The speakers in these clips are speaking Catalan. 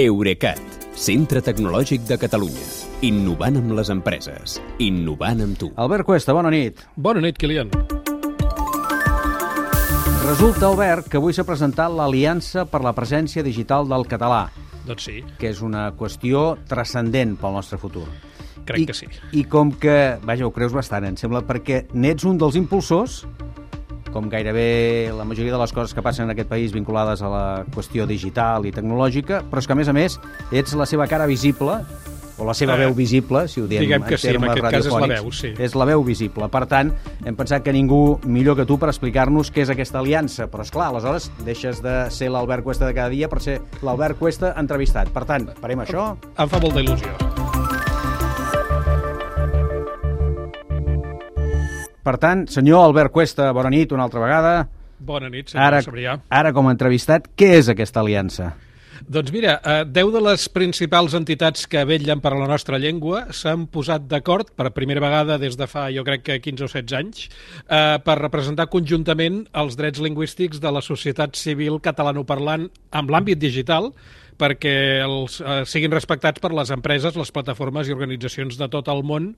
Eurecat, centre tecnològic de Catalunya. Innovant amb les empreses. Innovant amb tu. Albert Cuesta, bona nit. Bona nit, Kilian. Resulta, Albert, que avui s'ha presentat l'Aliança per la Presència Digital del Català, Doncs sí, que és una qüestió transcendent pel nostre futur. crec I, que sí. I com que, vaja, ho creus bastant, em sembla, perquè n'ets un dels impulsors, com gairebé la majoria de les coses que passen en aquest país vinculades a la qüestió digital i tecnològica, però és que, a més a més, ets la seva cara visible, o la seva Eh, veu visible, si ho diem diguem en que sí, en termes aquest cas és la veu, sí. És la veu visible. Per tant, hem pensat que ningú millor que tu per explicar-nos què és aquesta aliança. Però, és clar, aleshores deixes de ser l'Albert Cuesta de cada dia per ser l'Albert Cuesta entrevistat. Per tant, farem això. Em fa molta il·lusió. Per tant, senyor Albert Cuesta, bona nit una altra vegada. Bona nit, senyor Ara, Sabrià. ara com a entrevistat, què és aquesta aliança? Doncs mira, eh, 10 de les principals entitats que vetllen per la nostra llengua s'han posat d'acord per primera vegada des de fa, jo crec que 15 o 16 anys, eh, per representar conjuntament els drets lingüístics de la societat civil catalanoparlant amb l'àmbit digital perquè els, eh, siguin respectats per les empreses, les plataformes i organitzacions de tot el món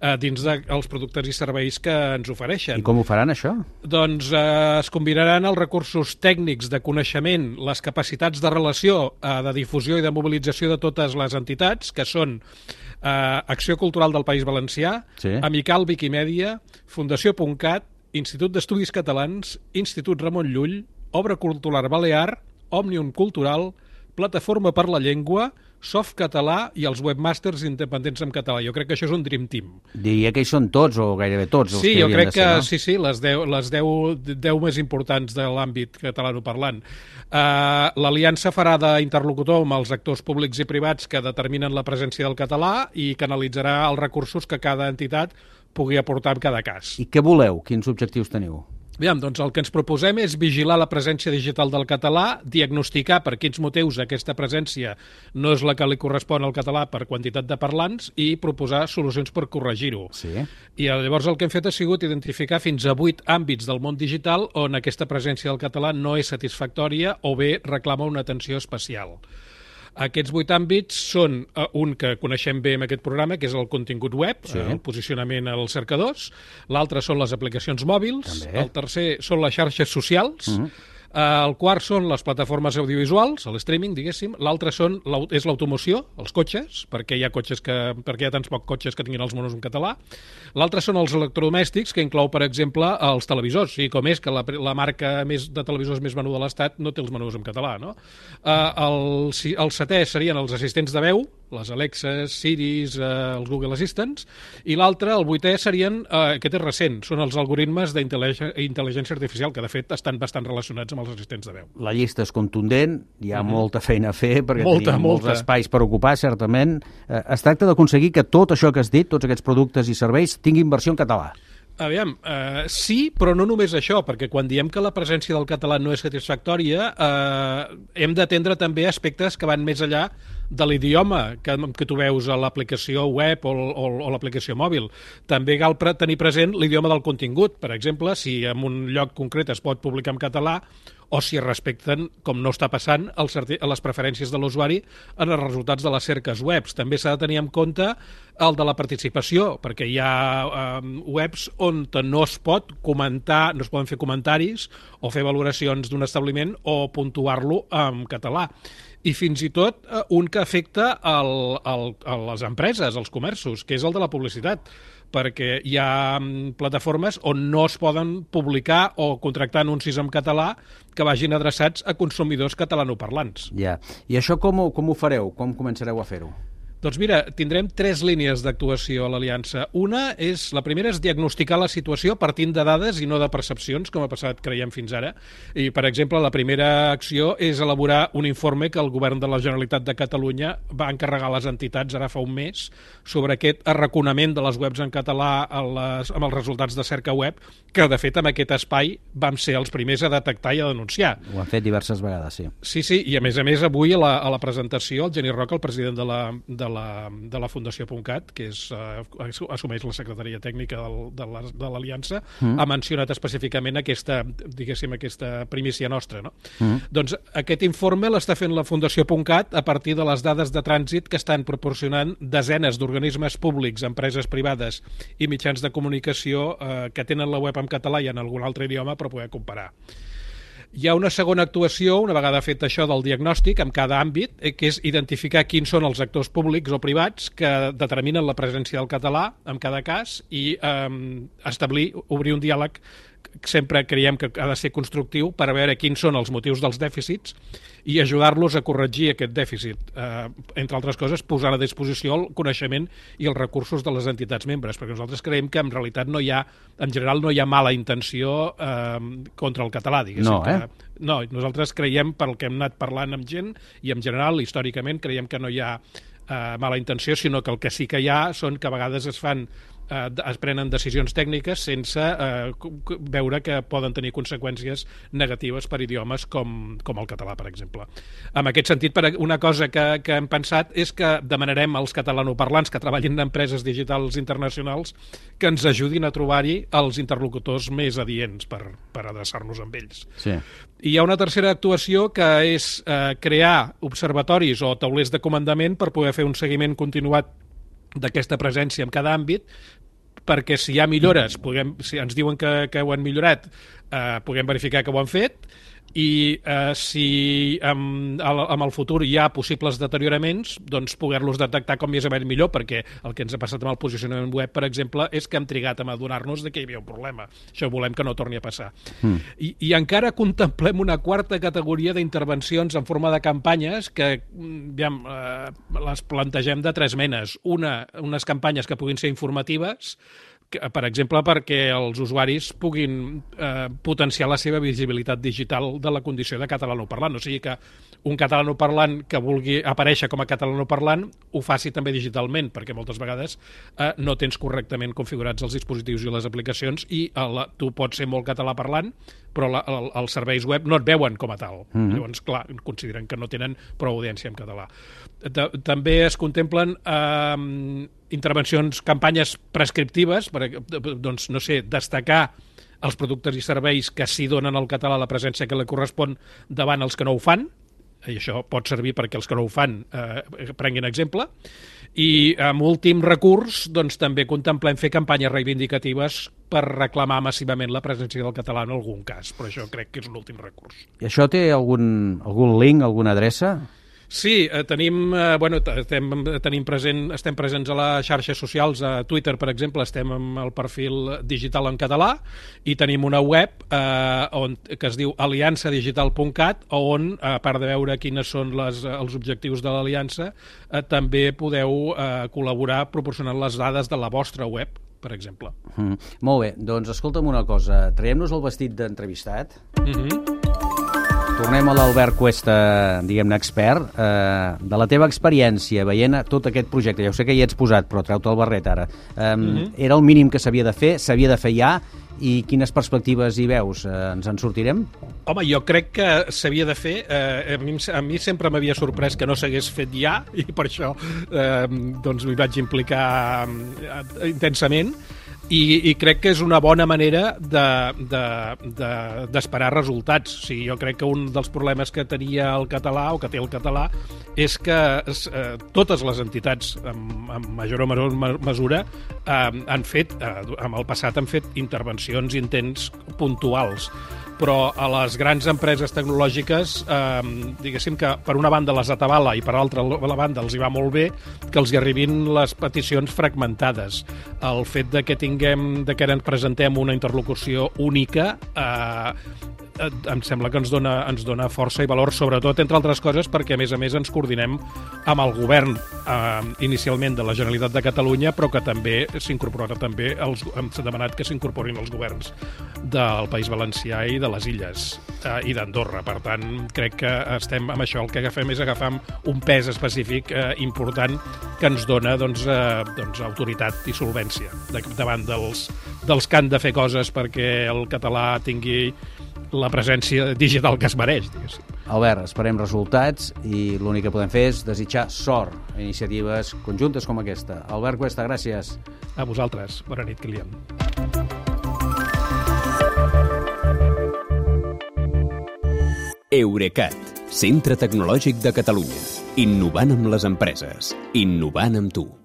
eh, dins dels productes i serveis que ens ofereixen. I com ho faran, això? Doncs eh, es combinaran els recursos tècnics de coneixement, les capacitats de relació, eh, de difusió i de mobilització de totes les entitats, que són eh, Acció Cultural del País Valencià, Sí. Amical Wikimedia, Fundació.cat, Institut d'Estudis Catalans, Institut Ramon Llull, Obra Cultural Balear, Òmnium Cultural, Plataforma per la Llengua, Soft Català i els webmasters independents en català. Jo crec que això és un dream team. Diria que hi són tots, o gairebé tots, els Sí, que jo crec ser, que no? sí, sí, les 10, les 10, 10 més importants de l'àmbit catalanoparlant. Uh, L'Aliança farà d'interlocutor amb els actors públics i privats que determinen la presència del català i canalitzarà els recursos que cada entitat pugui aportar en cada cas. I què voleu? Quins objectius teniu? Aviam, doncs el que ens proposem és vigilar la presència digital del català, diagnosticar per quins motius aquesta presència no és la que li correspon al català per quantitat de parlants i proposar solucions per corregir-ho. Sí. I eh, llavors el que hem fet ha sigut identificar fins a vuit àmbits del món digital on aquesta presència del català no és satisfactòria o bé reclama una atenció especial. Aquests vuit àmbits són eh, un que coneixem bé en aquest programa, que és el contingut web, Sí. eh, el posicionament als cercadors. L'altre són les aplicacions mòbils. També. El tercer són les xarxes socials. Mhm. Eh, el quart són les plataformes audiovisuals, el streaming, diguéssim. L'altre són és l'automoció, els cotxes, perquè hi ha cotxes que perquè hi ha tants pocs cotxes que tinguin els monos en català. L'altre són els electrodomèstics, que inclou, per exemple, els televisors. I com és que la, la marca més de televisors més venuda a l'Estat no té els menús en català, no? Eh, el, el setè serien els assistents de veu, les Alexes, Siris, eh, els Google Assistants, i l'altre, el vuitè, serien, eh, aquest és recent, són els algoritmes d'intel·ligència artificial, que de fet estan bastant relacionats amb els assistents de veu. La llista és contundent, hi ha molta feina a fer, perquè. Molta, tenim molts molta. espais per ocupar, certament. Eh, es tracta d'aconseguir que tot això que has dit, tots aquests productes i serveis, tinguin versió en català. Aviam, eh, sí, però no només això, perquè quan diem que la presència del català no és satisfactòria, eh, hem d'atendre també aspectes que van més enllà de l'idioma que, que tu veus a l'aplicació web o, o, o l'aplicació mòbil. També cal tenir present l'idioma del contingut. Per exemple, si en un lloc concret es pot publicar en català o si es respecten, com no està passant, arti- les preferències de l'usuari en els resultats de les cerques webs. També s'ha de tenir en compte el de la participació, perquè hi ha eh, webs on no es pot comentar, no es poden fer comentaris o fer valoracions d'un establiment o puntuar-lo en català i fins i tot eh, un que afecta el, el, a les empreses, els comerços, que és el de la publicitat perquè hi ha mm, plataformes on no es poden publicar o contractar anuncis en català que vagin adreçats a consumidors catalanoparlants. Ja. I això com ho, com ho fareu? Com començareu a fer-ho? Doncs mira, tindrem tres línies d'actuació a l'Aliança. Una és, la primera és diagnosticar la situació partint de dades i no de percepcions, com ha passat, creiem, fins ara. I, per exemple, la primera acció és elaborar un informe que el govern de la Generalitat de Catalunya va encarregar a les entitats ara fa un mes sobre aquest arraconament de les webs en català a les, amb els resultats de cerca web, que, de fet, amb aquest espai vam ser els primers a detectar i a denunciar. Ho han fet diverses vegades, sí. Sí, sí, i a més a més avui a la, a la presentació el Geni Roca, el president de la, de la, de la Fundació.cat, que és, eh, assumeix la secretaria tècnica del, de l'Aliança, mm. ha mencionat específicament aquesta, diguéssim, aquesta primícia nostra. No? Mm. Doncs aquest informe l'està fent la Fundació.cat a partir de les dades de trànsit que estan proporcionant desenes d'organismes públics, empreses privades i mitjans de comunicació eh, que tenen la web en català i en algun altre idioma per poder comparar. Hi ha una segona actuació, una vegada fet això del diagnòstic, en cada àmbit, eh, que és identificar quins són els actors públics o privats que determinen la presència del català en cada cas i eh, establir, obrir un diàleg sempre creiem que ha de ser constructiu per veure quins són els motius dels dèficits i ajudar-los a corregir aquest dèficit. Eh, entre altres coses, posar a disposició el coneixement i els recursos de les entitats membres, perquè nosaltres creiem que en realitat no hi ha, en general no hi ha mala intenció eh, contra el català, diguéssim. No, eh? Que, no, nosaltres creiem, pel que hem anat parlant amb gent, i en general, històricament, creiem que no hi ha eh, mala intenció, sinó que el que sí que hi ha són que a vegades es fan eh, es prenen decisions tècniques sense eh, veure que poden tenir conseqüències negatives per idiomes com, com el català, per exemple. En aquest sentit, per una cosa que, que hem pensat és que demanarem als catalanoparlants que treballin en empreses digitals internacionals que ens ajudin a trobar-hi els interlocutors més adients per, per adreçar-nos amb ells. Sí. I hi ha una tercera actuació que és eh, crear observatoris o taulers de comandament per poder fer un seguiment continuat d'aquesta presència en cada àmbit perquè si hi ha millores, puguem, si ens diuen que, que ho han millorat, eh, puguem verificar que ho han fet i eh, si amb, amb el futur hi ha possibles deterioraments, doncs poder-los detectar com més aviat millor, perquè el que ens ha passat amb el posicionament web, per exemple, és que hem trigat a adonar-nos de que hi havia un problema. Això volem que no torni a passar. Mm. I, I encara contemplem una quarta categoria d'intervencions en forma de campanyes que ja, eh, les plantegem de tres menes. Una, unes campanyes que puguin ser informatives, per exemple, perquè els usuaris puguin eh, potenciar la seva visibilitat digital de la condició de catalanoparlant. O sigui que un catalanoparlant que vulgui aparèixer com a catalanoparlant ho faci també digitalment, perquè moltes vegades eh, no tens correctament configurats els dispositius i les aplicacions i el, tu pots ser molt català parlant, però la, el, els serveis web no et veuen com a tal. Mm -hmm. Llavors, clar, consideren que no tenen prou audiència en català. De, també es contemplen eh, intervencions, campanyes prescriptives, per, doncs, no sé, destacar els productes i serveis que s'hi donen al català la presència que li correspon davant els que no ho fan, i això pot servir perquè els que no ho fan eh, prenguin exemple, i amb últim recurs doncs, també contemplem fer campanyes reivindicatives per reclamar massivament la presència del català en algun cas, però això crec que és l'últim recurs. I això té algun, algun link, alguna adreça? Sí, eh, tenim, eh, bueno, estem, tenim present, estem presents a les xarxes socials, a Twitter, per exemple, estem amb el perfil digital en català i tenim una web eh, on, que es diu aliançadigital.cat on, a part de veure quines són les, els objectius de l'aliança, eh, també podeu eh, col·laborar proporcionant les dades de la vostra web per exemple. Mm. Molt bé, doncs escolta'm una cosa, traiem-nos el vestit d'entrevistat. Mm -hmm Tornem a l'Albert Cuesta, diguem-ne, expert. Eh, de la teva experiència veient tot aquest projecte, ja ho sé que hi ets posat, però treu-te el barret ara. Eh, mm -hmm. Era el mínim que s'havia de fer, s'havia de fer ja, i quines perspectives hi veus? Eh, ens en sortirem? Home, jo crec que s'havia de fer. Eh, a, mi, a mi sempre m'havia sorprès que no s'hagués fet ja, i per això eh, doncs m'hi vaig implicar eh, intensament i, i crec que és una bona manera d'esperar de, de, de, resultats. O sigui, jo crec que un dels problemes que tenia el català o que té el català és que eh, totes les entitats, en, en major o menor mesura, eh, han fet, eh, en el passat han fet intervencions, intents puntuals però a les grans empreses tecnològiques, eh, diguéssim que per una banda les atabala i per altra la banda els hi va molt bé que els hi arribin les peticions fragmentades. El fet de que tinguem, de que ens presentem una interlocució única Eh, em sembla que ens dona, ens dona força i valor, sobretot, entre altres coses, perquè, a més a més, ens coordinem amb el govern eh, inicialment de la Generalitat de Catalunya, però que també s'incorpora també, els, hem demanat que s'incorporin els governs del País Valencià i de les Illes eh, i d'Andorra. Per tant, crec que estem amb això, el que agafem és agafar un pes específic eh, important que ens dona doncs, eh, doncs, autoritat i solvència davant dels, dels que han de fer coses perquè el català tingui la presència digital que es mereix, diguéssim. Albert, esperem resultats i l'únic que podem fer és desitjar sort a iniciatives conjuntes com aquesta. Albert Cuesta, gràcies. A vosaltres. Bona nit, Kilian. Eurecat, centre tecnològic de Catalunya. Innovant amb les empreses. Innovant amb tu.